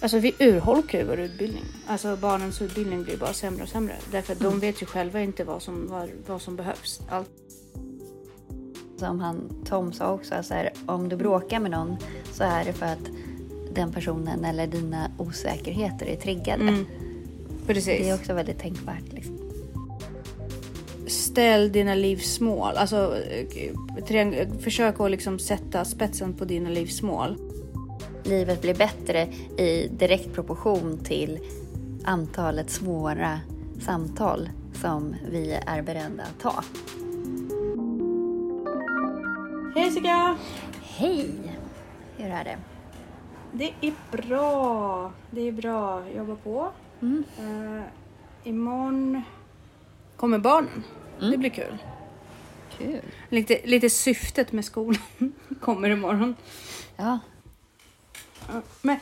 Alltså vi urholkar ju vår utbildning. Alltså barnens utbildning blir bara sämre och sämre. Därför att de vet ju själva inte vad som, vad, vad som behövs. Allt. Som han Tom sa också, så här, om du bråkar med någon så är det för att den personen eller dina osäkerheter är triggade. Mm. Precis. Det är också väldigt tänkvärt. Liksom. Ställ dina livsmål. Alltså, eh, försök att liksom sätta spetsen på dina livsmål. Livet blir bättre i direkt proportion till antalet svåra samtal som vi är beredda att ta. Hej Jessica! Hej! Hur är det? Det är bra. Det är bra. Jobba på. Mm. Uh, imorgon kommer barnen. Mm. Det blir kul. Kul. Lite, lite syftet med skolan kommer imorgon. Ja, men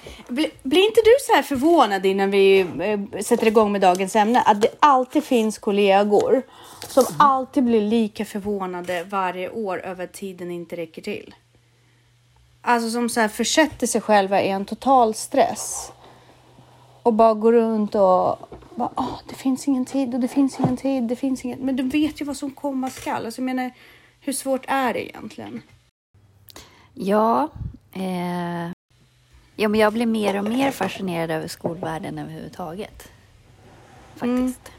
blir inte du så här förvånad innan vi eh, sätter igång med dagens ämne? Att det alltid finns kollegor som alltid blir lika förvånade varje år över att tiden inte räcker till. Alltså som så här försätter sig själva i en total stress. Och bara går runt och bara, oh, det finns ingen tid och det finns ingen tid, det finns ingen... Men du vet ju vad som komma skall. Alltså jag menar, hur svårt är det egentligen? ja, eh, ja men jag blir mer och mer fascinerad över skolvärlden överhuvudtaget. Faktiskt.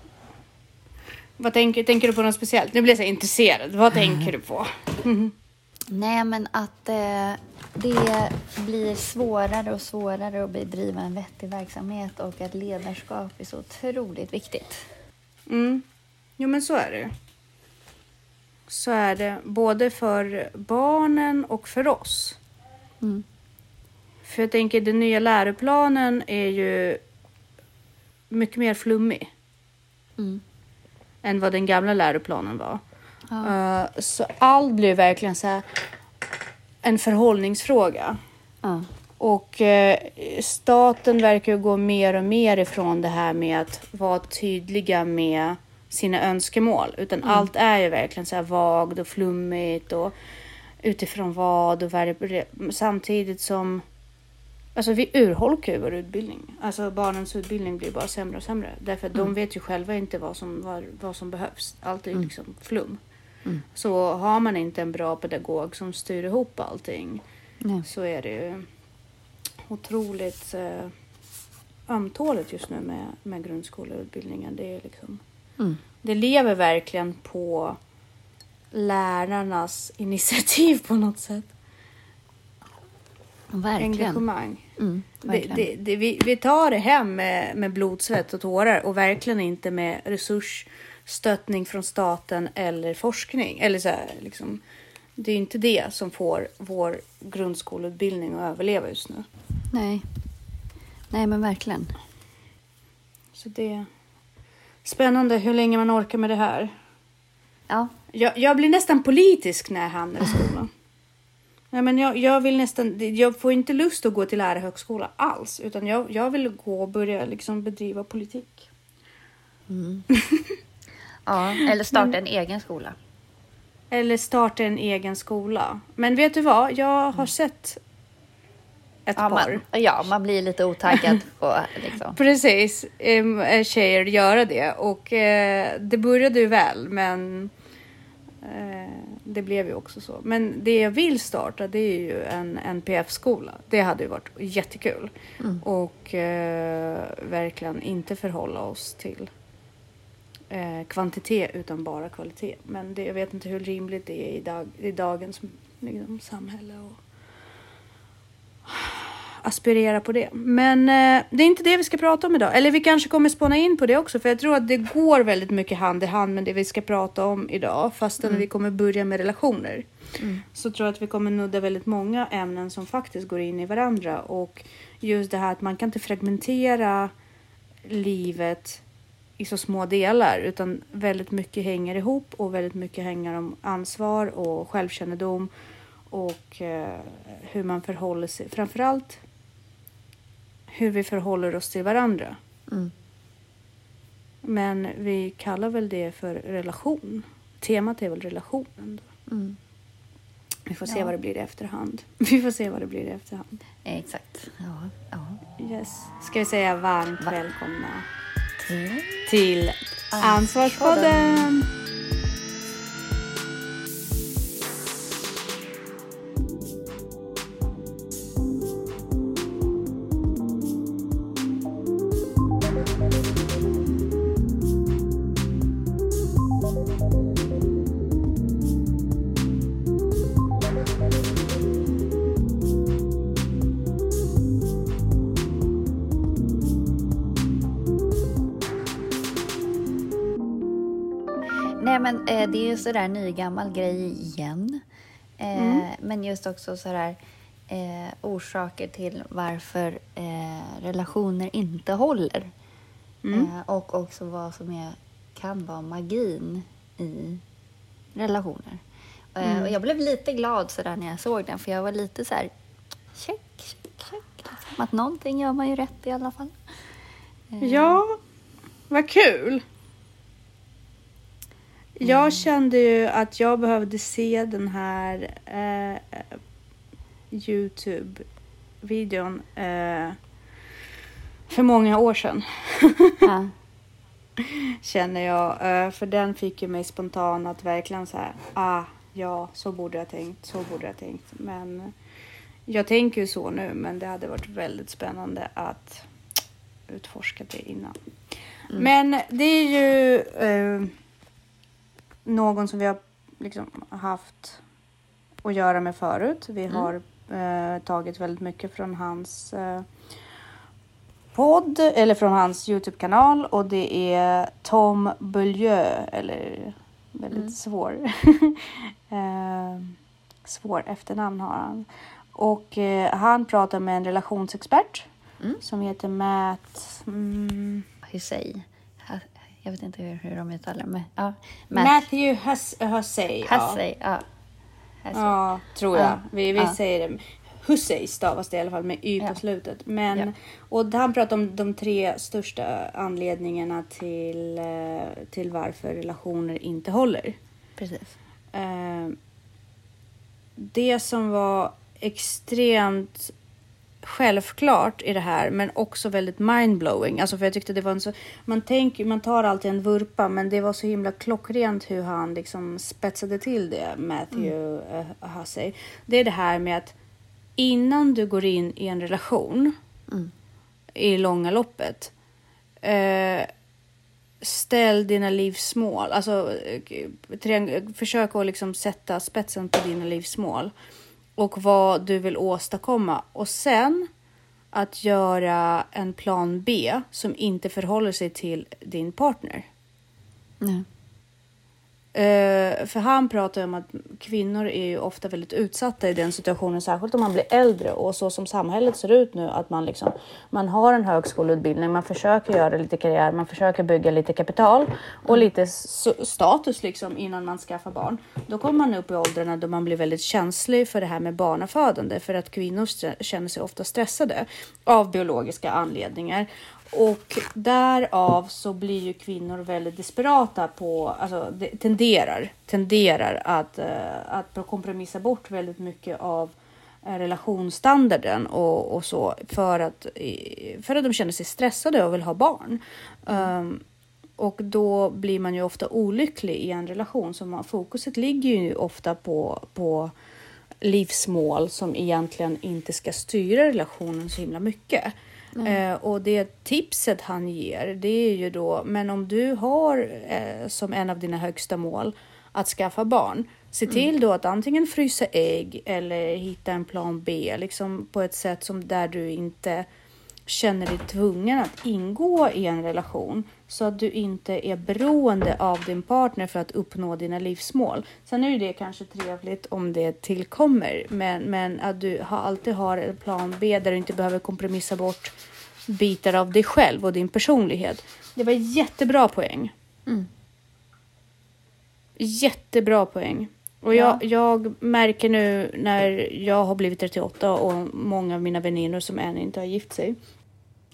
Vad tänker, tänker du på något speciellt? Nu blir jag så intresserad. Vad tänker du på? Nej, men att eh, det blir svårare och svårare att bedriva en vettig verksamhet och att ledarskap är så otroligt viktigt. Mm. Jo, men så är det. Så är det både för barnen och för oss. Mm. För jag tänker den nya läroplanen är ju mycket mer flummig Mm. än vad den gamla läroplanen var. Ja. Eh, så allt blir verkligen så här en förhållningsfråga. Ja. Och eh, staten verkar ju gå mer och mer ifrån det här med att vara tydliga med sina önskemål. Utan allt är ju verkligen så här vagt och flummigt och utifrån vad och vad samtidigt som Alltså vi urholkar ju vår utbildning. Alltså barnens utbildning blir bara sämre och sämre. Därför att de vet ju själva inte vad som, vad, vad som behövs. Allt är ju liksom flum. Mm. Så har man inte en bra pedagog som styr ihop allting Nej. så är det ju otroligt eh, ömtåligt just nu med, med grundskoleutbildningen. Det, är liksom, Mm. det lever verkligen på lärarnas initiativ på något sätt. Verkligen. Engagemang. Mm, Det, verkligen. det, det, vi, vi tar det hem med, med blod, svett och tårar och verkligen inte med resursstöttning från staten eller forskning. Eller så här, liksom, det är inte det som får vår grundskoleutbildning att överleva just nu. Nej. Nej, men verkligen. Så det spännande hur länge man orkar med det här. Ja. Jag, jag blir nästan politisk när jag hamnar i skolan. Nej, men jag, jag vill nästan, jag får inte lust att gå till lärarhögskola alls, utan jag, jag vill gå och börja liksom bedriva politik. ja. Eller starta en egen skola. Eller starta en egen skola. Men vet du vad? Jag har sett ett Ja par. man, ja, man blir lite otaggad på liksom. Precis, um, tjejer göra det och eh, det började ju väl men eh, det blev ju också så. Men det jag vill starta det är ju en NPF-skola. Det hade ju varit jättekul. Och eh, verkligen inte förhålla oss till eh, kvantitet utan bara kvalitet. Men det, jag vet inte hur rimligt det är i, dag, i dagens liksom, samhälle. Och aspirera på det. Men eh, det är inte det vi ska prata om idag. Eller vi kanske kommer spåna in på det också. För jag tror att det går väldigt mycket hand i hand med det vi ska prata om idag. Fastän vi kommer börja med relationer. Så tror jag att vi kommer nudda väldigt många ämnen som faktiskt går in i varandra. Och just det här att man kan inte fragmentera livet i så små delar. Utan väldigt mycket hänger ihop och väldigt mycket hänger om ansvar och självkännedom. Och eh, hur man förhåller sig. Framförallt hur vi förhåller oss till varandra. Mm. Men vi kallar väl det för relation. Temat är väl relationen. Mm. Vi får se Ja. vad det blir i efterhand. Vi får se vad det blir i efterhand. Exakt. Ja, ja. Yes. Ska vi säga varmt Va- välkomna Till till Ansvarspodden. Sådär nygammal grej igen. Eh, Men just också sådär eh, orsaker till varför eh, relationer inte håller. Eh, och också vad som är, kan vara magin i relationer. Eh, och jag blev lite glad sådär när jag såg den för jag var lite så här check, check, check. Liksom. Att någonting gör man ju rätt i alla fall. Ja, vad kul. Jag Mm. kände ju att jag behövde se den här eh, Youtube-videon eh, för många år sedan. Ja. Känner jag. Eh, för den fick ju mig spontant att verkligen så här, ah, ja, så borde jag tänkt, så borde jag tänkt. Men jag tänker ju så nu, men det hade varit väldigt spännande att utforska det innan. Men det är ju eh, någon som vi har liksom haft att göra med förut. Vi har eh, tagit väldigt mycket från hans eh, podd eller från hans Youtube-kanal och det är Tom Beaulieu eller väldigt svår. eh, svår efternamn har han. Och eh, han pratar med en relationsexpert Mm. som heter Matt. Mm, Hussein. Jag vet inte hur, hur de uttalar. Men, ja. Matt Matthew Hus- Hussey. ja. Hussey. Ja. Hussey. Ja, tror jag. Ja. Vi, vi Ja. säger det. Hussey stavas det i alla fall med y på Ja. slutet. Men, Ja. Och han pratar om de tre största anledningarna till, eh, till varför relationer inte håller. Precis. Eh, Det som var extremt självklart i det här, men också väldigt mindblowing. Alltså för jag tyckte det var en så... Man tänker, man tar alltid en vurpa, men det var så himla klockrent hur han liksom spetsade till det, Matthew mm. Hussey. Det är det här med att innan du går in i en relation Mm. i långa loppet. Eh, ställ dina livsmål. Alltså, eh, försök att liksom sätta spetsen på dina livsmål. Och vad du vill åstadkomma. Och sen att göra en plan B som inte förhåller sig till din partner. Nej. Eh, för han pratar om att kvinnor är ju ofta väldigt utsatta i den situationen, särskilt om man blir äldre och så som samhället ser ut nu, att man liksom man har en högskoleutbildning, man försöker göra lite karriär, man försöker bygga lite kapital och lite status liksom innan man skaffar barn. Då kommer man upp i åldrarna då man blir väldigt känslig för det här med barnafödande för att kvinnor känner sig ofta stressade av biologiska anledningar. Och därav så blir ju kvinnor väldigt desperata på, alltså tenderar, tenderar att, eh, att kompromissa bort väldigt mycket av eh, relationsstandarden och, och så för att, för att de känner sig stressade och vill ha barn. Um, och då blir man ju ofta olycklig i en relation. Så man, fokuset ligger ju ofta på, på livsmål som egentligen inte ska styra relationen så himla mycket. Eh, och det tipset han ger, det är ju då, men om du har eh, som en av dina högsta mål att skaffa barn, se till då att antingen frysa ägg eller hitta en plan B, liksom på ett sätt som där du inte känner dig tvungen att ingå i en relation så att du inte är beroende av din partner för att uppnå dina livsmål. Sen är ju det kanske trevligt om det tillkommer, men, men att du alltid har en plan B där du inte behöver kompromissa bort bitar av dig själv och din personlighet. Det var jättebra poäng. Mm. Jättebra poäng. Och jag, jag märker nu när jag har blivit 38 och många av mina väninnor som än inte har gift sig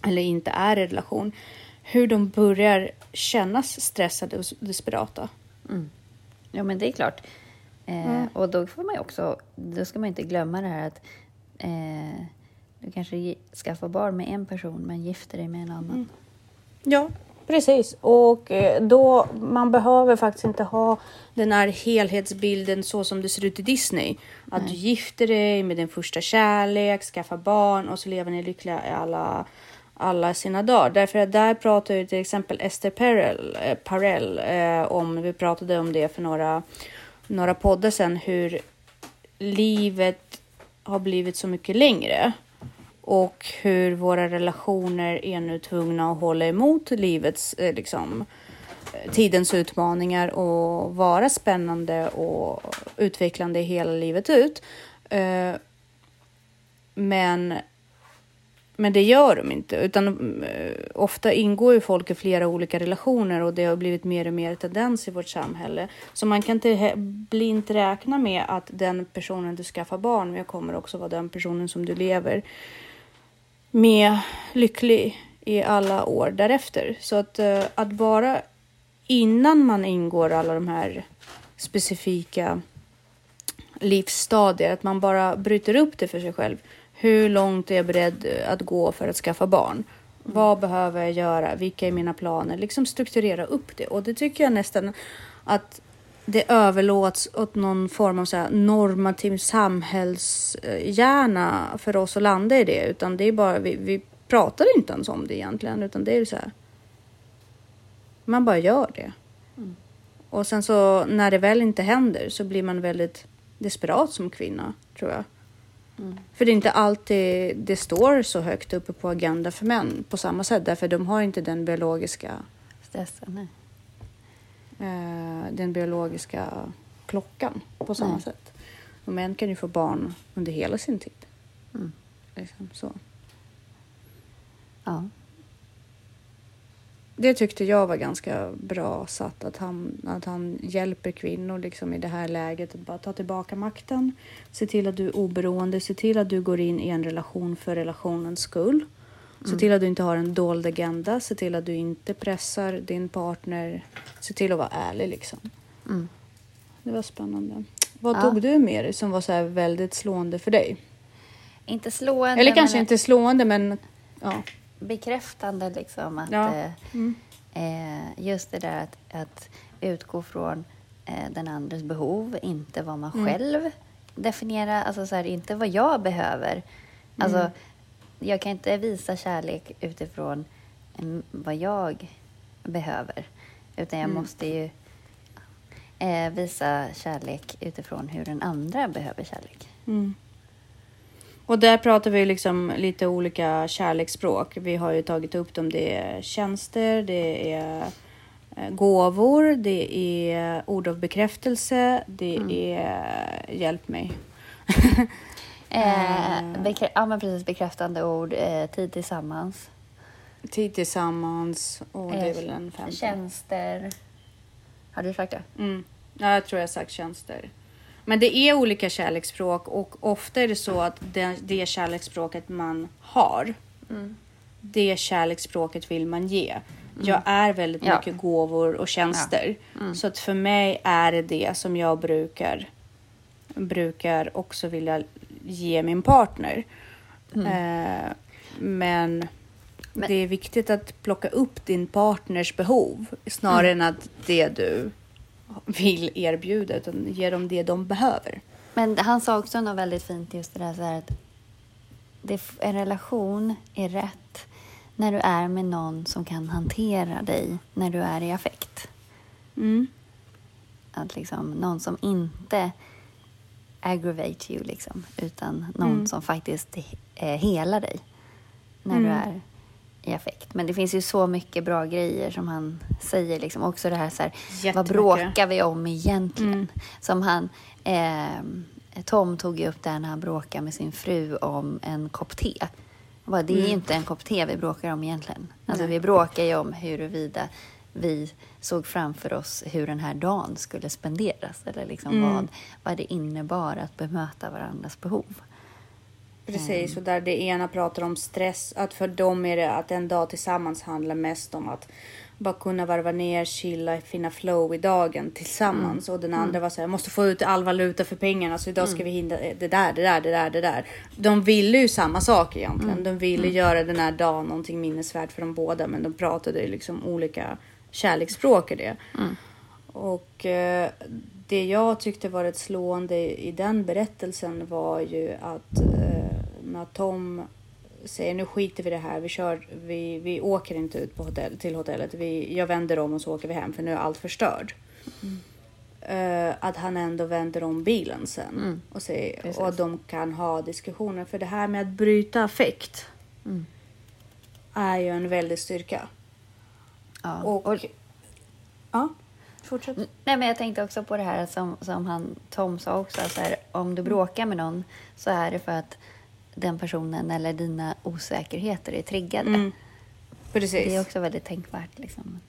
eller inte är i relation, hur de börjar kännas stressade och desperata. Ja, men det är klart. Eh, Och då får man ju också, då ska man inte glömma det här att eh, du kanske skaffar barn med en person men gifter dig med en annan. Ja, precis. Och eh, då man behöver faktiskt inte ha den här helhetsbilden så som det ser ut i Disney. Att du gifter dig med din första kärlek, skaffar barn och så lever ni lyckliga i alla, alla sina dagar. Därför att där pratar ju till exempel Esther Perel, eh, Parell eh, om, vi pratade om det för några, några poddar sedan, hur livet har blivit så mycket längre och hur våra relationer är nu tvungna att hålla emot livets, eh, liksom, eh, tidens utmaningar och vara spännande och utvecklande hela livet ut. Eh, Men, men det gör de inte, utan eh, ofta ingår ju folk i flera olika relationer och det har blivit mer och mer tendens i vårt samhälle. Så man kan inte blint räkna med att den personen du skaffar barn med kommer också vara den personen som du lever med lycklig i alla år därefter. Så att, eh, att bara innan man ingår alla de här specifika livsstadier, att man bara bryter upp det för sig själv. Hur långt är jag beredd eh, att gå för att skaffa barn? Vad behöver jag göra? Vilka är mina planer? Liksom strukturera upp det. Och det tycker jag nästan att det överlåts åt någon form av så här normativ samhällshjärna för oss att landa i det. Utan det är bara, vi, vi pratar inte ens om det egentligen, utan det är så här. Man bara gör det. Och sen så när det väl inte händer så blir man väldigt desperat som kvinna, tror jag. För det är inte alltid det står så högt uppe på agenda för män på samma sätt, därför de har inte den biologiska Stressen, nej. eh, den biologiska klockan på samma Nej. sätt. Och män kan ju få barn under hela sin tid. Mm. Liksom, så. Ja. Det tyckte jag var ganska bra satt, att han, att han hjälper kvinnor liksom, i det här läget att bara ta tillbaka makten. Se till att du är oberoende, se till att du går in i en relation för relationens skull. Se till att du inte har en dold agenda, se till att du inte pressar din partner. Se till att vara ärlig liksom. Mm. Det var spännande. Vad Ja. tog du med dig som var så här väldigt slående för dig? Inte slående, Eller kanske men inte slående, men ja. Bekräftande liksom att Ja. eh, Mm. eh, just det där att, att utgå från eh, den andres behov, inte vad man Mm. själv definierar, alltså så här, inte vad jag behöver. Alltså, Mm. jag kan inte visa kärlek utifrån mm, vad jag behöver, utan jag Mm. måste ju eh, visa kärlek utifrån hur den andra behöver kärlek. Mm. Och där pratar vi liksom lite olika kärleksspråk. Vi har ju tagit upp dem. Det är tjänster, det är eh, gåvor, det är ord av bekräftelse, det är hjälp mig. Eh, bekrä- ja, men precis, bekräftande ord, eh, tid tillsammans. Tid tillsammans och det är väl en femte. Tjänster. Har du sagt det? Mm. Ja, jag tror jag sagt tjänster. Men det är olika kärleksspråk och ofta är det så att det, det kärleksspråket man har, det kärleksspråket vill man ge. Jag är väldigt Ja. mycket gåvor och tjänster. Så att för mig är det det som jag brukar, brukar också vilja ge min partner. Eh, men, Men- det är viktigt att plocka upp din partners behov snarare än att det du vill erbjuda, utan ge dem det de behöver. Men han sa också något väldigt fint, just det där, så här att det, en relation är rätt när du är med någon som kan hantera dig när du är i affekt. Mm. Att liksom, någon som inte aggravate you, liksom, utan någon Mm. som faktiskt eh, helar dig när du Mm. är i affekt. Men det finns ju så mycket bra grejer som han säger. Liksom. Också det här, så här vad bråkar vi om egentligen? Mm. Som han, eh, Tom tog ju upp där när han bråkade med sin fru om en kopp te. Bara, det är ju inte en kopp te vi bråkar om egentligen. Alltså, Mm. Nej. vi bråkar ju om huruvida vi såg framför oss hur den här dagen skulle spenderas. Eller liksom Mm. vad, vad det innebar att bemöta varandras behov. Precis, och där det ena pratar om stress, att för dem är det att en dag tillsammans handlar mest om att bara kunna varva ner, chilla, finna flow i dagen tillsammans. Och den andra var så här, jag måste få ut all valuta för pengarna så idag ska vi hinna det där, det där, det där, det där. De ville ju samma sak egentligen. De ville göra den här dagen någonting minnesvärt för de båda men de pratade ju liksom olika kärleksspråk i det. Och eh, det jag tyckte var rätt slående i den berättelsen var ju att eh, när Tom säger nu skiter vi det här, vi, kör, vi, vi åker inte ut på hotell, till hotellet, vi, jag vänder om och så åker vi hem för nu är allt förstörd. Eh, att han ändå vänder om bilen sen Mm. och, säger, Precis. och att de kan ha diskussioner. För det här med att bryta affekt Mm. är ju en väldig styrka. Ja. Och, Och, ja, fortsätt. nej, men jag tänkte också på det här som, som han, Tom sa också. Så här, om du bråkar med någon så är det för att den personen eller dina osäkerheter är triggade. Mm. Precis. Det är också väldigt tänkvärt. Liksom,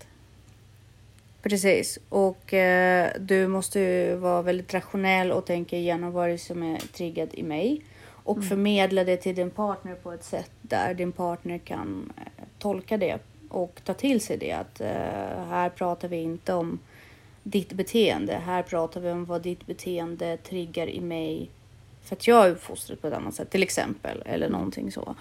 Precis. Och eh, du måste ju vara väldigt rationell och tänka igenom vad det är som är triggat i mig. Och förmedla det till din partner på ett sätt där din partner kan eh, tolka det och ta till sig det. Att eh, här pratar vi inte om ditt beteende. Här pratar vi om vad ditt beteende triggar i mig. För att jag är uppfostrad på ett annat sätt till exempel. Eller någonting så.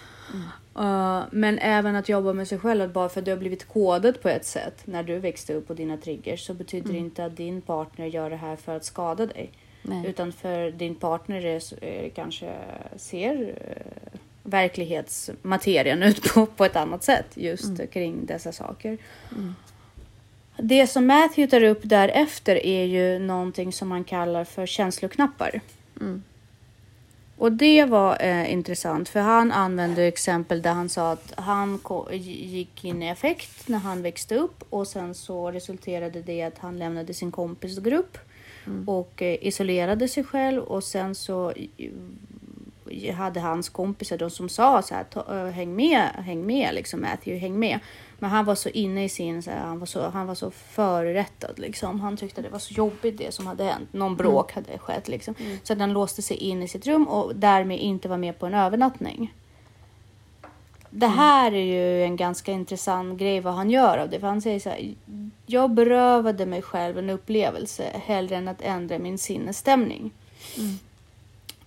Uh, men även att jobba med sig själv. Att bara för att du har blivit kodad på ett sätt när du växte upp på dina triggers så betyder det inte att din partner gör det här för att skada dig. Nej. Utan för din partner är, kanske ser uh, verklighetsmaterien ut på, på ett annat sätt just kring dessa saker. Det som Matthew tar upp därefter är ju någonting som man kallar för känsloknappar. Mm. Och det var eh, intressant för han använde exempel där han sa att han gick in i affekt när han växte upp och sen så resulterade det i att han lämnade sin kompisgrupp och eh, isolerade sig själv och sen så eh, hade hans kompisar de som sa så här, "Ta- eh, häng med, häng med liksom Matthew, häng med. Men han var så inne i sin, så här, han var så, han var så förrättad liksom. Han tyckte det var så jobbigt det som hade hänt. Någon bråk hade skett liksom. Så att han låste sig in i sitt rum och därmed inte var med på en övernattning. Det här är ju en ganska intressant grej vad han gör av det. För han säger så här, jag berövade mig själv en upplevelse hellre än att ändra min sinnesstämning.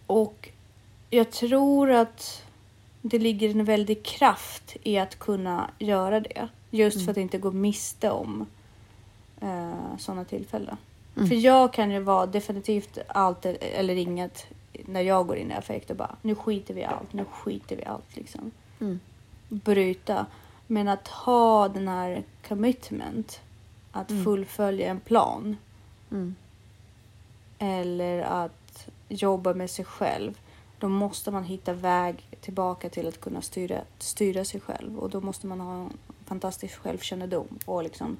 Och jag tror att det ligger en väldig kraft i att kunna göra det. Just för att inte gå miste om eh, sådana tillfällen. För jag kan ju vara definitivt allt eller inget när jag går in i affekt och bara nu skiter vi i allt, nu skiter vi i allt liksom. Mm. Bryta. Men att ha den här commitment, att fullfölja en plan Mm. eller att jobba med sig själv. Då måste man hitta väg tillbaka till att kunna styra, styra sig själv och då måste man ha en fantastisk självkännedom och liksom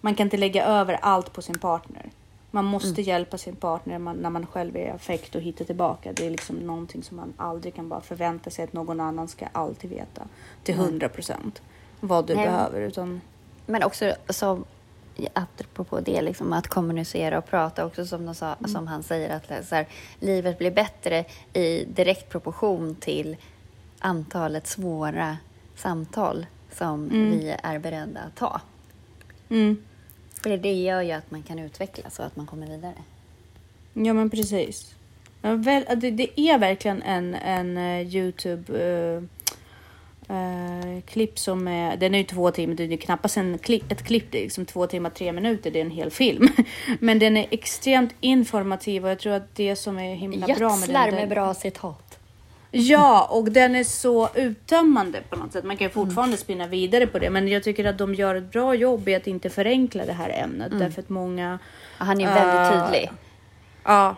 man kan inte lägga över allt på sin partner. Man måste hjälpa sin partner man, när man själv är i affekt och hitta tillbaka. Det är liksom någonting som man aldrig kan bara förvänta sig att någon annan ska alltid veta till hundra procent vad du Nej. behöver. Utan, Men också som, apropå det, liksom, att kommunicera och prata också som, sa, som han säger att här, livet blir bättre i direkt proportion till antalet svåra samtal som vi är beredda att ta. mm. För det gör ju att man kan utvecklas och att man kommer vidare. Ja men precis. Det, är verkligen en, en eh, Youtube eh, klipp som är, den är ju två timmar, det är knappast en klipp, ett klipp, det är liksom två timmar, tre minuter, det är en hel film. Men den är extremt informativ och jag tror att det som är himla bra med den. Gödslar med bra citat. Ja, och den är så uttömmande på något sätt. Man kan ju Mm. fortfarande spinna vidare på det, men jag tycker att de gör ett bra jobb i att inte förenkla det här ämnet därför att många han är väldigt Eh, tydlig. Ja,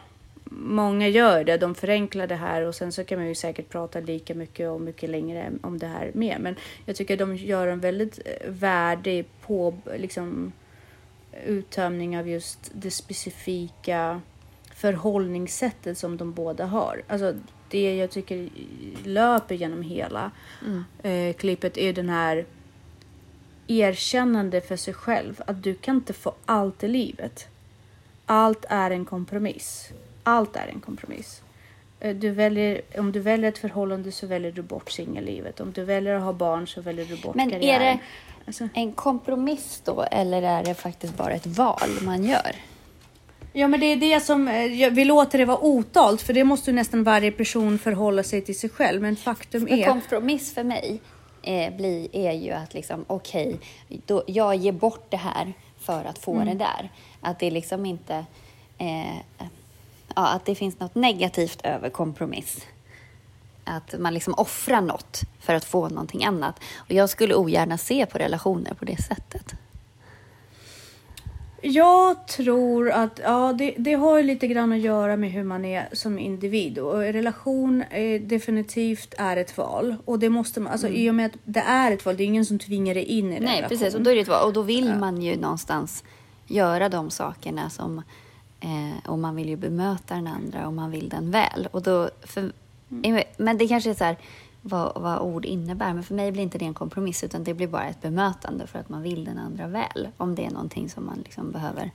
många gör det. De förenklar det här och sen så kan man ju säkert prata lika mycket och mycket längre om det här med. Men jag tycker de gör en väldigt eh, värdig på liksom uttömning av just det specifika förhållningssättet som de båda har. Alltså det jag tycker löper genom hela eh, klippet är den här erkännande för sig själv att du kan inte få allt i livet. Allt är en kompromiss. Allt är en kompromiss. Eh, Du väljer, om du väljer ett förhållande så väljer du bort singellivet. Om du väljer att ha barn så väljer du bort Men är karriären. det, Alltså. En kompromiss då, eller är det faktiskt bara ett val man gör? Ja, men det är det som eh, vi låter det vara otalt, för det måste ju nästan varje person förhålla sig till sig själv. Men faktum En är... kompromiss för mig eh, blir, är ju att liksom, okej, då jag ger bort det här för att få Mm. det där. Att det liksom inte... Eh, ja, att det finns något negativt över kompromiss. Att man liksom offrar något för att få någonting annat. Och jag skulle ogärna se på relationer på det sättet. Jag tror att ja, det, det har lite grann att göra med hur man är som individ och relation är definitivt är ett val och det måste man, alltså i och med att det är ett val, det är ingen som tvingar dig in i en Mm. Nej, relation. precis. Och då, är det ett val. och då vill man ju någonstans göra de sakerna som... Eh, och man vill ju bemöta den andra och man vill den väl. Och då, för, Men det kanske är så här vad, vad ord innebär. Men för mig blir inte det en kompromiss utan det blir bara ett bemötande för att man vill den andra väl. Om det är någonting som man liksom behöver.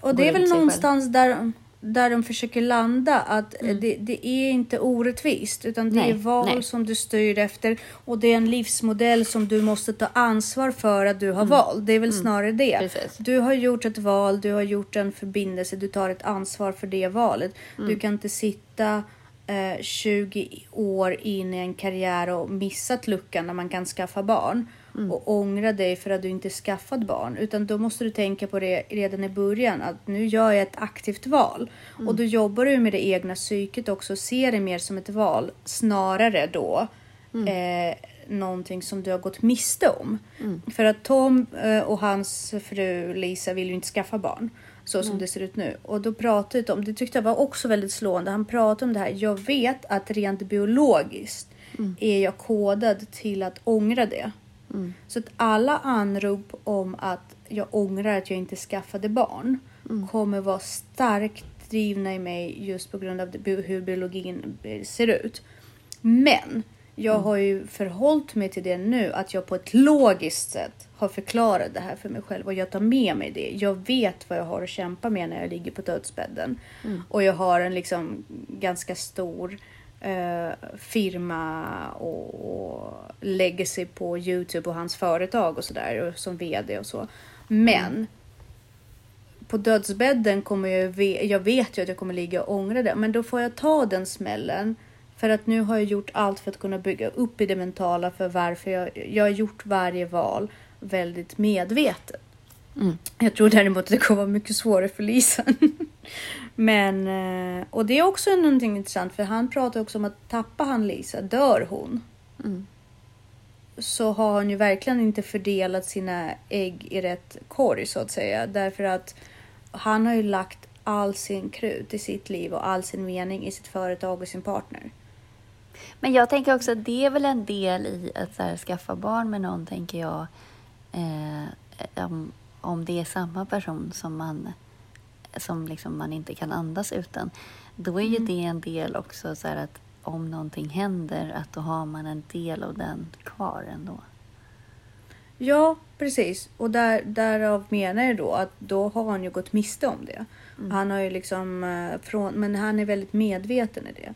Och det är väl någonstans där, där de försöker landa att det, det är inte orättvist utan det Mm. Nej, är val nej. som du styr efter och det är en livsmodell som du måste ta ansvar för att du har Mm. valt. Det är väl snarare det. Precis. Du har gjort ett val, du har gjort en förbindelse, du tar ett ansvar för det valet. Mm. Du kan inte sitta eh, 20 år in i en karriär och missat luckan när man kan skaffa barn Mm. och ångra dig för att du inte skaffat barn. Utan då måste du tänka på det redan i början att nu gör jag ett aktivt val. Mm. Och då jobbar du med det egna psyket också och ser det mer som ett val snarare då Mm. eh, någonting som du har gått miste om. Mm. För att Tom eh, och hans fru Lisa vill ju inte skaffa barn så som det ser ut nu. Och då pratade Tom, det tyckte jag var också väldigt slående. Han pratade om det här. Jag vet att rent biologiskt är jag kodad till att ångra det. Så att alla anrop om att jag ångrar att jag inte skaffade barn kommer vara starkt drivna i mig just på grund av hur biologin ser ut. Men jag har ju förhållit mig till det nu att jag på ett logiskt sätt har förklarat det här för mig själv och jag tar med mig det. Jag vet vad jag har att kämpa med när jag ligger på dödsbädden och jag har en liksom ganska stor eh, firma och, och lägger sig på Youtube och hans företag och sådär som vd och så. Men på dödsbädden kommer jag, jag vet ju att jag kommer ligga och ångra det, men då får jag ta den smällen. För att nu har jag gjort allt för att kunna bygga upp i det mentala för varför jag, jag har gjort varje val väldigt medvetet. Mm. Jag tror däremot att det kommer vara mycket svårare för Lisa. Men, eh, och det är också någonting intressant för han pratar också om att tappar han Lisa, dör hon. Mm. Så har han ju verkligen inte fördelat sina ägg i rätt korg så att säga. Därför att han har ju lagt all sin krut i sitt liv och all sin mening i sitt företag och sin partner. Men jag tänker också att det är väl en del i att så här, skaffa barn med någon, tänker jag. Eh, om, om det är samma person som man, som liksom man inte kan andas utan. Då är ju det en del också så här att om någonting händer, att då har man en del av den kvar ändå. Ja, precis. Och där, därav menar jag då att då har han ju gått miste om det. Han har ju liksom eh, från, men han är väldigt medveten i det.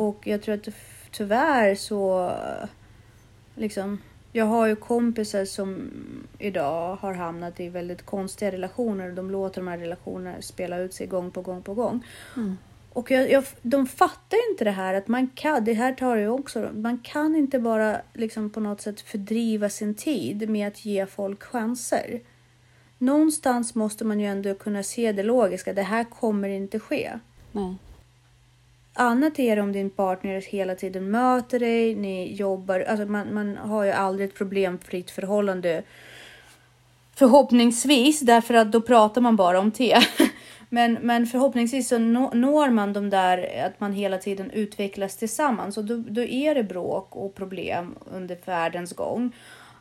Och jag tror att tyvärr så eh, liksom jag har ju kompisar som idag har hamnat i väldigt konstiga relationer och de låter de här relationerna spela ut sig gång på gång på gång. Och jag, jag, de fattar ju inte det här att man kan, det här tar jag också, man kan inte bara liksom på något sätt fördriva sin tid med att ge folk chanser. Någonstans måste man ju ändå kunna se det logiska, det här kommer inte ske. Nej. Annat är det om din partner hela tiden möter dig, ni jobbar, alltså man, man har ju aldrig ett problemfritt förhållande Förhoppningsvis, därför att då pratar man bara om te. Men, men förhoppningsvis så nå- når man de där att man hela tiden utvecklas tillsammans och då, då är det bråk och problem under färdens gång.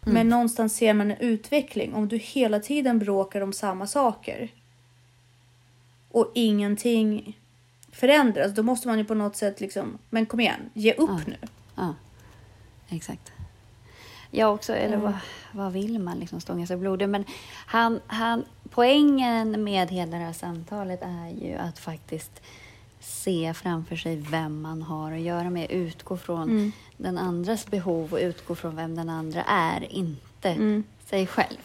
Men någonstans ser man en utveckling om du hela tiden bråkar om samma saker. Och ingenting förändras. Då måste man ju på något sätt liksom, men kom igen, ge upp Ja. nu. Ja, exakt. Ja, också, eller vad, vad vill man liksom stånga sig blodig? Men han, han, poängen med hela det här samtalet är ju att faktiskt se framför sig vem man har att göra med. Utgå från den andras behov och utgå från vem den andra är. Inte inte Mm. sig själv.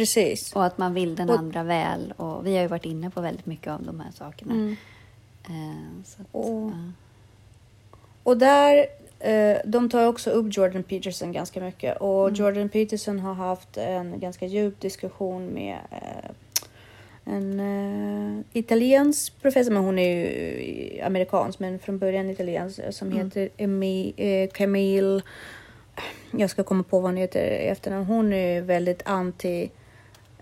Precis. Och att man vill den Och- andra väl. Och vi har ju varit inne på väldigt mycket av de här sakerna. Mm. Eh, så att, Och- ja. Och där, eh, de tar också upp Jordan Peterson ganska mycket. Och Mm. Jordan Peterson har haft en ganska djup diskussion med eh, en eh, italiensk professor, men hon är ju amerikansk, men från början italiensk, eh, som Mm. heter Emi, eh, Camille. Jag ska komma på vad hon heter i efternamn. Hon är väldigt anti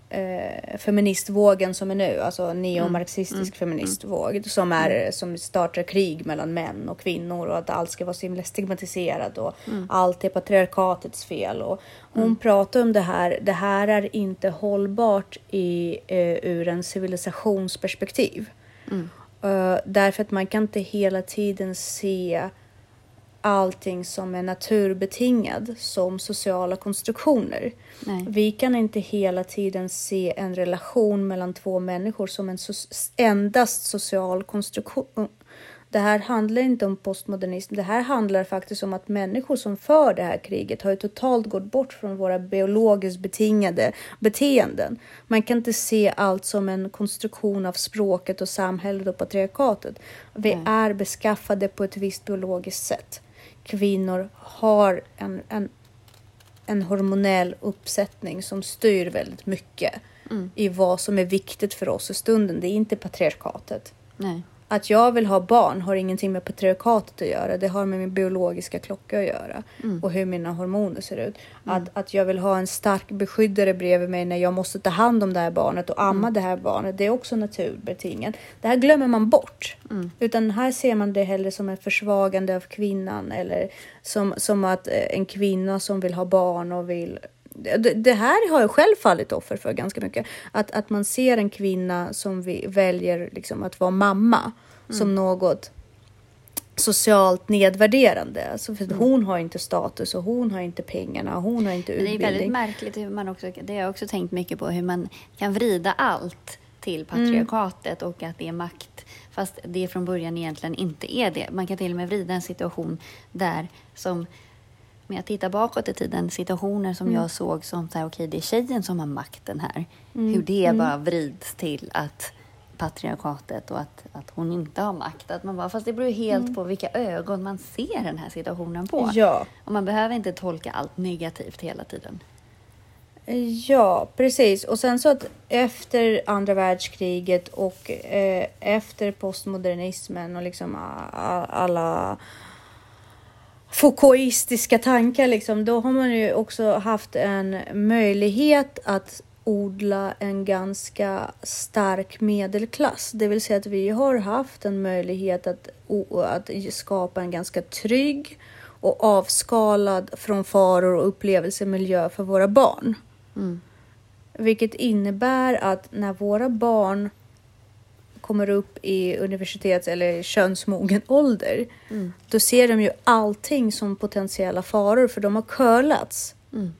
eh, feministvågen som är nu, alltså neomarxistisk Mm. feministvåg som, är, som startar krig mellan män och kvinnor och att allt ska vara så himla stigmatiserat och Mm. allt är patriarkatets fel. Och hon pratar om det här, det här är inte hållbart i, eh, ur en civilisationsperspektiv. Mm. Eh, därför att man kan inte hela tiden se allting som är naturbetingad som sociala konstruktioner. Nej. Vi kan inte hela tiden se en relation mellan två människor som en so- endast social konstruktion. Det här handlar inte om postmodernism. Det här handlar faktiskt om att människor som för det här kriget har ju totalt gått bort från våra biologiskt betingade beteenden. Man kan inte se allt som en konstruktion av språket och samhället och patriarkatet. Vi Nej. är beskaffade på ett visst biologiskt sätt. Kvinnor har en, en en hormonell uppsättning som styr väldigt mycket Mm. i vad som är viktigt för oss i stunden. Det är inte patriarkatet. Nej. Att jag vill ha barn har ingenting med patriarkatet att göra. Det har med min biologiska klocka att göra Mm. och hur mina hormoner ser ut. Att, att jag vill ha en stark beskyddare bredvid mig när jag måste ta hand om det här barnet och amma det här barnet. Det är också naturbetingat. Det här glömmer man bort. Mm. Utan här ser man det hellre som ett försvagande av kvinnan eller som, som att eh, en kvinna som vill ha barn och vill det, här har jag själv fallit offer för ganska mycket. Att, att man ser en kvinna som vi väljer liksom att vara mamma som något socialt nedvärderande. Alltså för att hon har inte status och hon har inte pengarna och hon har inte Men det är utbildning. väldigt märkligt hur man också, det har jag också tänkt mycket på, hur man kan vrida allt till patriarkatet och att det är makt. Fast det från början egentligen inte är det. Man kan till och med vrida en situation där som om jag tittar bakåt i tiden, situationer som jag såg som så här, okej, det är tjejen som har makten här. Hur det bara vrids till att patriarkatet och att, att hon inte har makt. Att man bara, fast det beror ju helt på vilka ögon man ser den här situationen på. Ja. Och man behöver inte tolka allt negativt hela tiden. Ja, precis. Och sen så att efter andra världskriget och eh, efter postmodernismen och liksom alla Foucaultistiska tankar, liksom, då har man ju också haft en möjlighet att odla en ganska stark medelklass. Det vill säga att vi har haft en möjlighet att, att skapa en ganska trygg och avskalad från faror och upplevelsemiljö för våra barn. Mm. Vilket innebär att när våra barn kommer upp i universitets eller könsmogen ålder, Mm. då ser de ju allting som potentiella faror för de har curlats. Mm.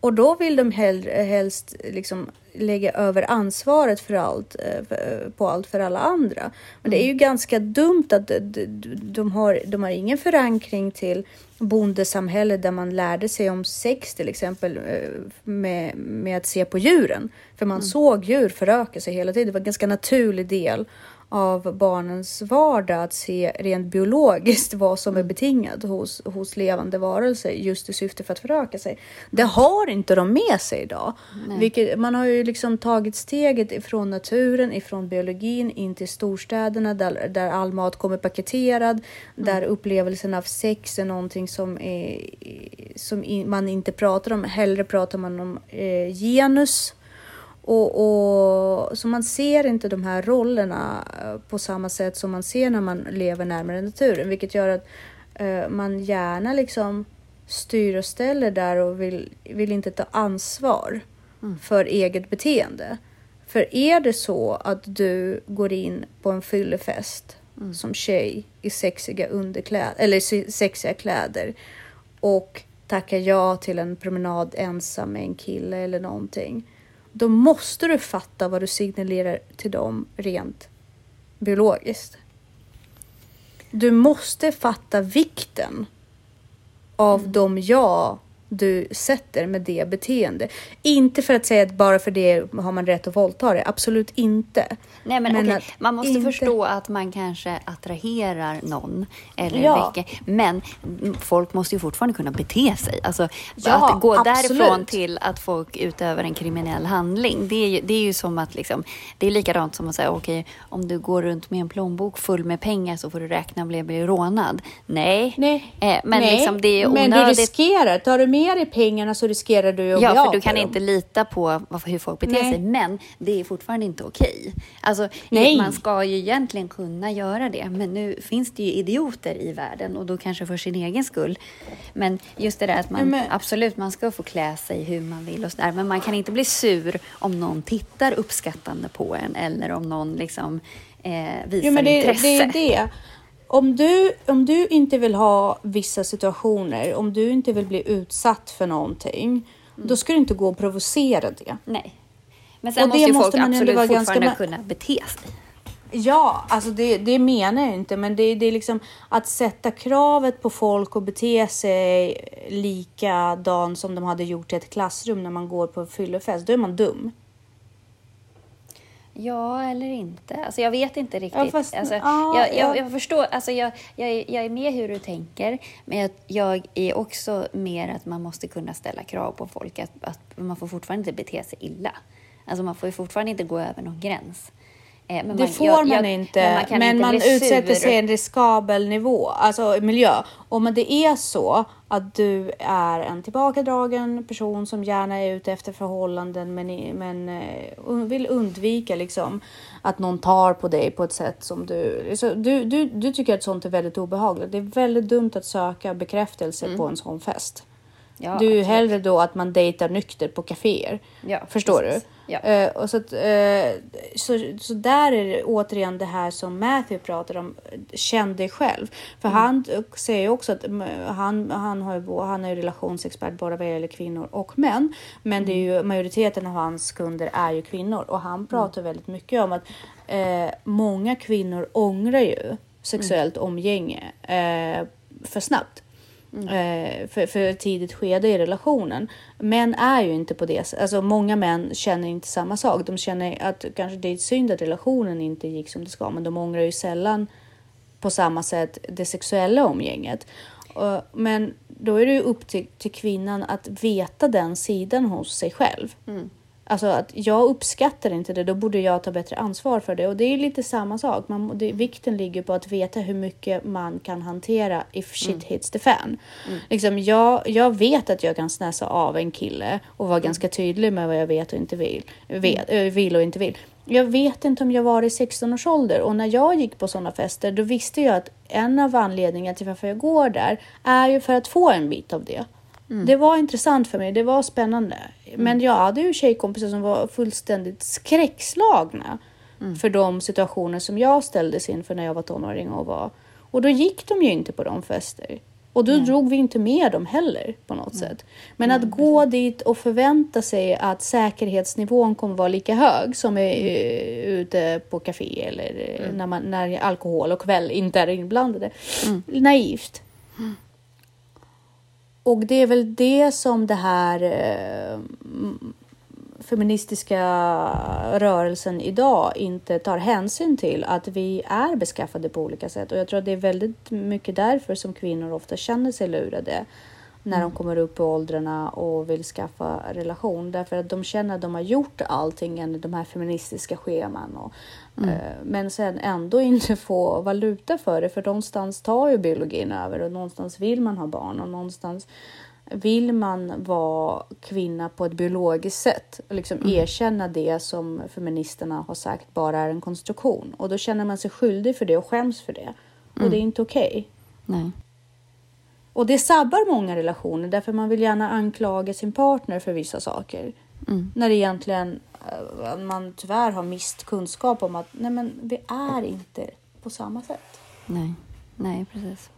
Och då vill de hellre, helst liksom lägga över ansvaret för allt, eh, för- på allt för alla andra. Men det är ju ganska dumt att de, de, de, har, de har ingen förankring till bondesamhället där man lärde sig om sex till exempel eh, med, med att se på djuren. För man såg djur föröka sig hela tiden. Det var en ganska naturlig del av barnens vardag att se rent biologiskt vad som är betingat hos, hos levande varelser just i syfte för att föröka sig. Det har inte de med sig idag. Vilket, man har ju liksom tagit steget ifrån naturen, ifrån biologin in till storstäderna där, där all mat kommer paketerad, där upplevelsen av sex är någonting som, är, som man inte pratar om. Hellre pratar man om eh, genus. Och, och, så man ser inte de här rollerna eh, på samma sätt som man ser när man lever närmare naturen, vilket gör att eh, man gärna liksom styr och ställer där och vill, vill inte ta ansvar Mm. för eget beteende. För är det så att du går in på en fyllefest Mm. som tjej i sexiga underkläder eller se- sexiga kläder och tackar ja till en promenad ensam med en kille eller någonting. Då måste du fatta vad du signalerar till dem rent biologiskt. Du måste fatta vikten av de ja du sätter med det beteende. Inte för att säga att bara för det har man rätt att våldta det, absolut inte. Nej, men, Men att man måste inte- förstå att man kanske attraherar någon eller Ja. väcker. Men folk måste ju fortfarande kunna bete sig. Alltså, Ja, att gå absolut. därifrån till att folk utövar en kriminell handling. Det är ju, det är ju som att liksom, det är likadant som att säga okej, om du går runt med en plånbok full med pengar så får du räkna med att bli rånad. Nej, Nej, Eh, men Nej. liksom det är men du onödigt. riskerar, tar du med dig pengarna så riskerar du att bli Ja, av för du med kan dem. inte lita på hur folk beter Nej. sig. Men det är fortfarande inte okej. Alltså, Nej. man ska ju egentligen kunna göra det. Men nu finns det ju idioter i världen och då kanske för sin egen skull. Men just det där att man men- absolut, man ska få klä sig hur man vill och sådär. Men man kan inte bli sur om någon tittar uppskattande på en eller om någon liksom eh, visar Jo, men det, intresse. det är det. Om du, om du inte vill ha vissa situationer, om du inte vill bli utsatt för någonting, Mm. då ska du inte gå och provocera det. Nej. Men sen Och måste det ju måste folk absolut vara ganska fortfarande med- kunna bete sig. Ja, alltså det, det menar jag inte, men det, det är liksom att sätta kravet på folk att bete sig likadant som de hade gjort i ett klassrum när man går på en fyllefest. Då är man dum. Ja, eller inte. Alltså, jag vet inte riktigt. Ja, fast- alltså, ja, jag, jag, ja. jag förstår. Alltså, jag, jag, är- jag är med hur du tänker, men jag, jag är också mer att man måste kunna ställa krav på folk. Att, att man får fortfarande inte bete sig illa. Alltså, man får ju fortfarande inte gå över någon gräns. Eh, men Det får jag- man jag- inte, men men man, man, kan inte bli utsätter sig i en riskabel nivå, alltså miljö. Om det är så att du är en tillbakadragen person som gärna är ute efter förhållanden men, men eh, vill undvika liksom att någon tar på dig på ett sätt som du, så du, du, du tycker att sånt är väldigt obehagligt. Det är väldigt dumt att söka bekräftelse på en sån fest. Mm. Ja, du är hellre då att man dejtar nykter på kaféer. Ja, Förstår precis. du? Ja. Eh, och så, att, eh, så, så där är det återigen det här som Matthew pratar om, känn dig själv. För Mm. han säger ju också att mm, han, han, har ju, han är ju relationsexpert både vad gäller kvinnor och män. Men det är Mm. ju, majoriteten av hans kunder är ju kvinnor och han pratar väldigt mycket om att eh, många kvinnor ångrar ju sexuellt Mm. umgänge eh, för snabbt. Eh, för, för ett tidigt skede i relationen. Män är ju inte på det. Alltså många män känner inte samma sak. De känner att kanske det är synd att relationen inte gick som det ska, men de ångrar ju sällan på samma sätt det sexuella umgänget. Och- Men då är det ju upp till, till kvinnan att veta den sidan hos sig själv. Alltså att jag uppskattar inte det, då borde jag ta bättre ansvar för det. Och det är lite samma sak. Man, det, vikten ligger på att veta hur mycket man kan hantera if shit hits the fan. Liksom, jag, jag vet att jag kan snäsa av en kille och vara ganska tydlig med vad jag vet och inte vill, vet, äh, vill och inte vill. Jag vet inte om jag var i 16 års ålder och när jag gick på sådana fester då visste jag att en av anledningarna till varför jag går där är ju för att få en bit av det. Det var intressant för mig, det var spännande. Men jag hade ju tjejkompisar som var fullständigt skräckslagna för de situationer som jag ställdes inför när jag var tonåring och var. Och då gick de ju inte på de fester. Och då drog vi inte med dem heller på något sätt. Men att gå dit och förvänta sig att säkerhetsnivån kommer vara lika hög som är eh, ute på café eller eh, när, man, när alkohol och kväll inte är inblandade. Naivt. Och det är väl det som det här eh, m- feministiska rörelsen idag inte tar hänsyn till. Att vi är beskaffade på olika sätt. Och jag tror att det är väldigt mycket därför som kvinnor ofta känner sig lurade när de kommer upp i åldrarna och vill skaffa relation. Därför att de känner att de har gjort allting enligt de här feministiska scheman. Och, eh, men sen ändå inte få valuta för det. För någonstans tar ju biologin över och någonstans vill man ha barn och någonstans vill man vara kvinna på ett biologiskt sätt och liksom erkänna det som feministerna har sagt bara är en konstruktion. Och då känner man sig skyldig för det och skäms för det. Och det är inte okej. Nej. Och det sabbar många relationer därför man vill gärna anklaga sin partner för vissa saker. När det egentligen man tyvärr har mist kunskap om att nej men vi är inte på samma sätt. Nej. Nej, precis.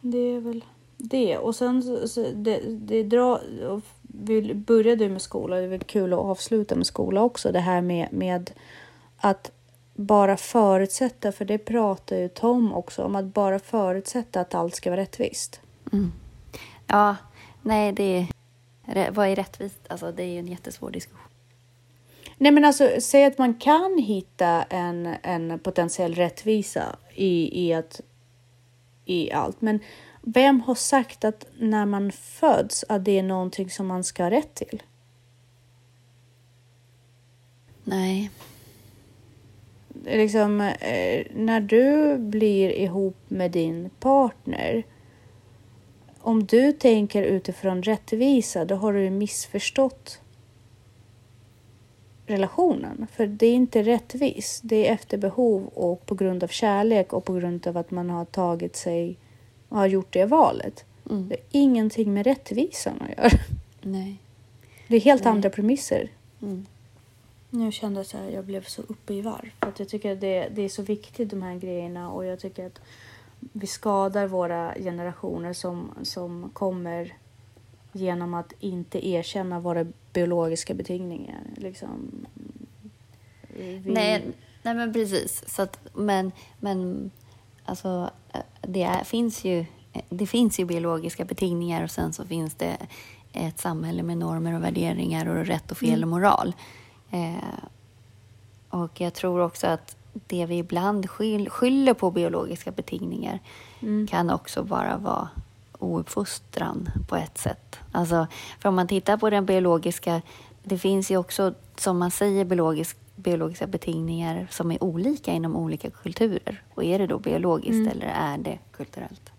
Det är väl det. Och sen så, det, det drar, vi började med skola, det är väl kul att avsluta med skola också. Det här med, med att bara förutsätta, för det pratar ju Tom också om, att bara förutsätta att allt ska vara rättvist. Ja, nej, det är... Vad är rättvist? Alltså, det är ju en jättesvår diskussion. Nej men alltså, säg att man kan hitta en, en potentiell rättvisa i, i, att, i allt. Men vem har sagt att när man föds att det är någonting som man ska ha rätt till? Nej. Liksom, eh, när du blir ihop med din partner. Om du tänker utifrån rättvisa, då har du missförstått relationen. För det är inte rättvist. Det är efter behov och på grund av kärlek och på grund av att man har tagit sig och har gjort det valet. Mm. Det är ingenting med rättvisan att göra. Nej. Det är helt Nej. andra premisser. Mm. Nu kände jag här, jag blev så uppe i varv. För att jag tycker att det, det är så viktigt de här grejerna och jag tycker att vi skadar våra generationer som, som kommer genom att inte erkänna våra biologiska betingningar. Liksom, vi, Nej, nej, men precis. Så att, men, men alltså, det är, finns ju, det finns ju biologiska betingningar och sen så finns det ett samhälle med normer och värderingar och rätt och fel Mm. och moral. Eh, och jag tror också att det vi ibland skyll, skyller på biologiska betingningar Mm. kan också bara vara ouppfostran på ett sätt. Alltså, för om man tittar på den biologiska, det finns ju också, som man säger, biologisk, biologiska betingningar som är olika inom olika kulturer. Och är det då biologiskt Mm. eller är det kulturellt?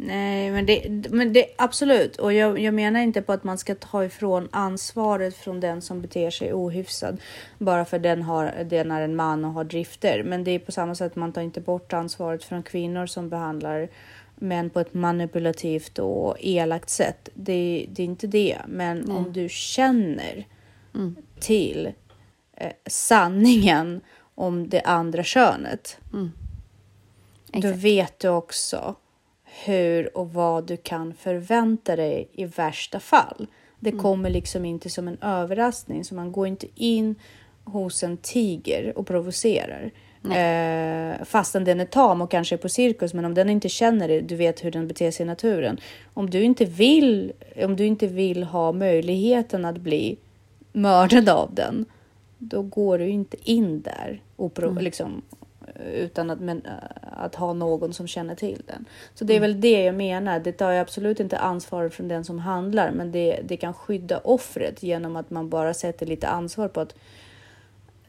Nej, men det, men det absolut. Och jag, jag menar inte på att man ska ta ifrån ansvaret från den som beter sig ohyfsad bara för den, har, den är en man och har drifter. Men det är på samma sätt man tar inte bort ansvaret från kvinnor som behandlar män på ett manipulativt och elakt sätt. Det, det är inte det. Men Nej. om du känner Mm. till eh, sanningen om det andra könet Mm. då vet du också hur och vad du kan förvänta dig i värsta fall. Det Mm. kommer liksom inte som en överraskning, så man går inte in hos en tiger och provocerar. Eh, fastän den är tam och kanske är på cirkus, men om den inte känner det, du vet hur den beter sig i naturen. Om du inte vill, om du inte vill ha möjligheten att bli mördad av den, då går du inte in där och prov- liksom, utan att, men, äh, att ha någon som känner till den. Så det är väl det jag menar. Det tar ju absolut inte ansvar från den som handlar, men det, det kan skydda offret genom att man bara sätter lite ansvar på att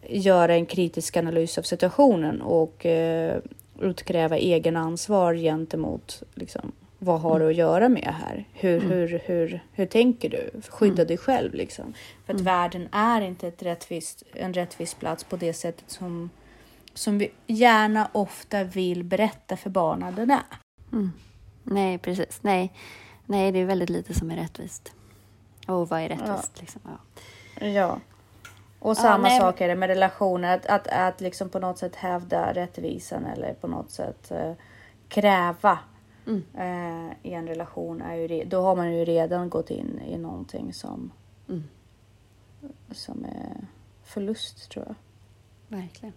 göra en kritisk analys av situationen och eh, utkräva egen ansvar gentemot liksom, vad har du att göra med här? Hur, hur, hur, hur tänker du? Skydda dig själv liksom. För att världen är inte ett rättvist, en rättvis plats på det sättet som, som vi gärna ofta vill berätta för barn att den är. Mm. Nej, precis. Nej. Nej, det är väldigt lite som är rättvist. Och vad är rättvist? Liksom? Ja. Ja. Och samma nej, sak är det med relationer. Att, att, att liksom på något sätt hävda rättvisan eller på något sätt eh, kräva Mm. eh, i en relation. Är ju då har man ju redan gått in i någonting som, Mm. som är förlust tror jag. Verkligen.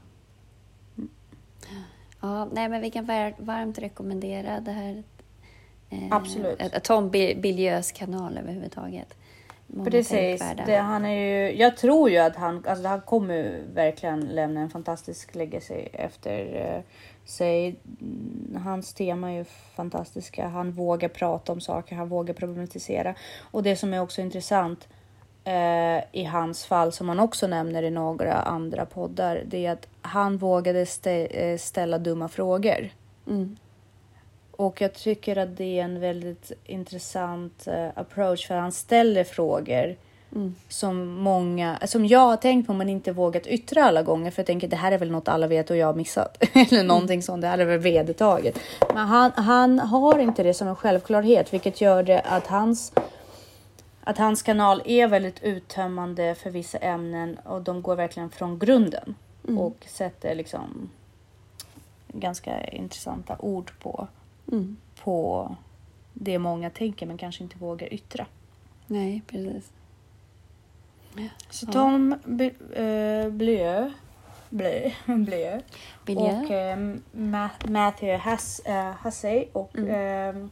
Ja, nej, men vi kan var, varmt rekommendera det här. Eh, Absolut. Tom Bi- Biljös kanal överhuvudtaget. Många Precis. Det, han är ju, jag tror ju att han, alltså han kommer verkligen lämna en fantastisk legacy efter eh, sig. Hans tema är ju fantastiska. Han vågar prata om saker, han vågar problematisera. Och det som är också intressant eh, i hans fall, som han också nämner i några andra poddar, det är att han vågade stä- eh, ställa dumma frågor. Mm. Och jag tycker att det är en väldigt intressant eh, approach för han ställer frågor Mm. som många, som jag har tänkt på men inte vågat yttra alla gånger för jag tänker det här är väl något alla vet och jag har missat. Eller någonting sånt, det här är väl vedertaget. Men han, han har inte det som en självklarhet vilket gör det att hans att hans kanal är väldigt uttömmande för vissa ämnen och de går verkligen från grunden Mm. och sätter liksom ganska intressanta ord på Mm. på det många tänker men kanske inte vågar yttra. Nej, precis. Så Ja. Tom eh, Blö, Blö, Blö och Ma- Matthew eh, Hussey och Mm. eh,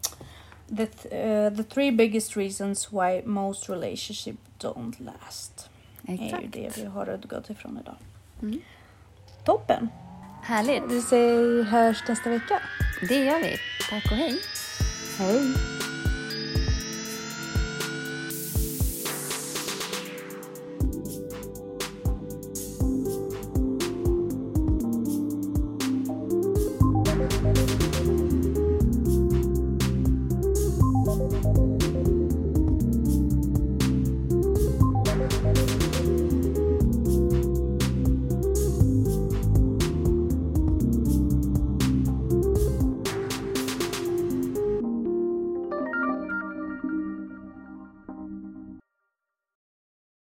the, th- eh, the three biggest reasons why most relationships don't last. Det är ju Exakt. det vi har utgått ifrån idag. Mm. Toppen! Härligt. Vi säger hörs nästa vecka. Det gör vi. Tack och hej. Hej!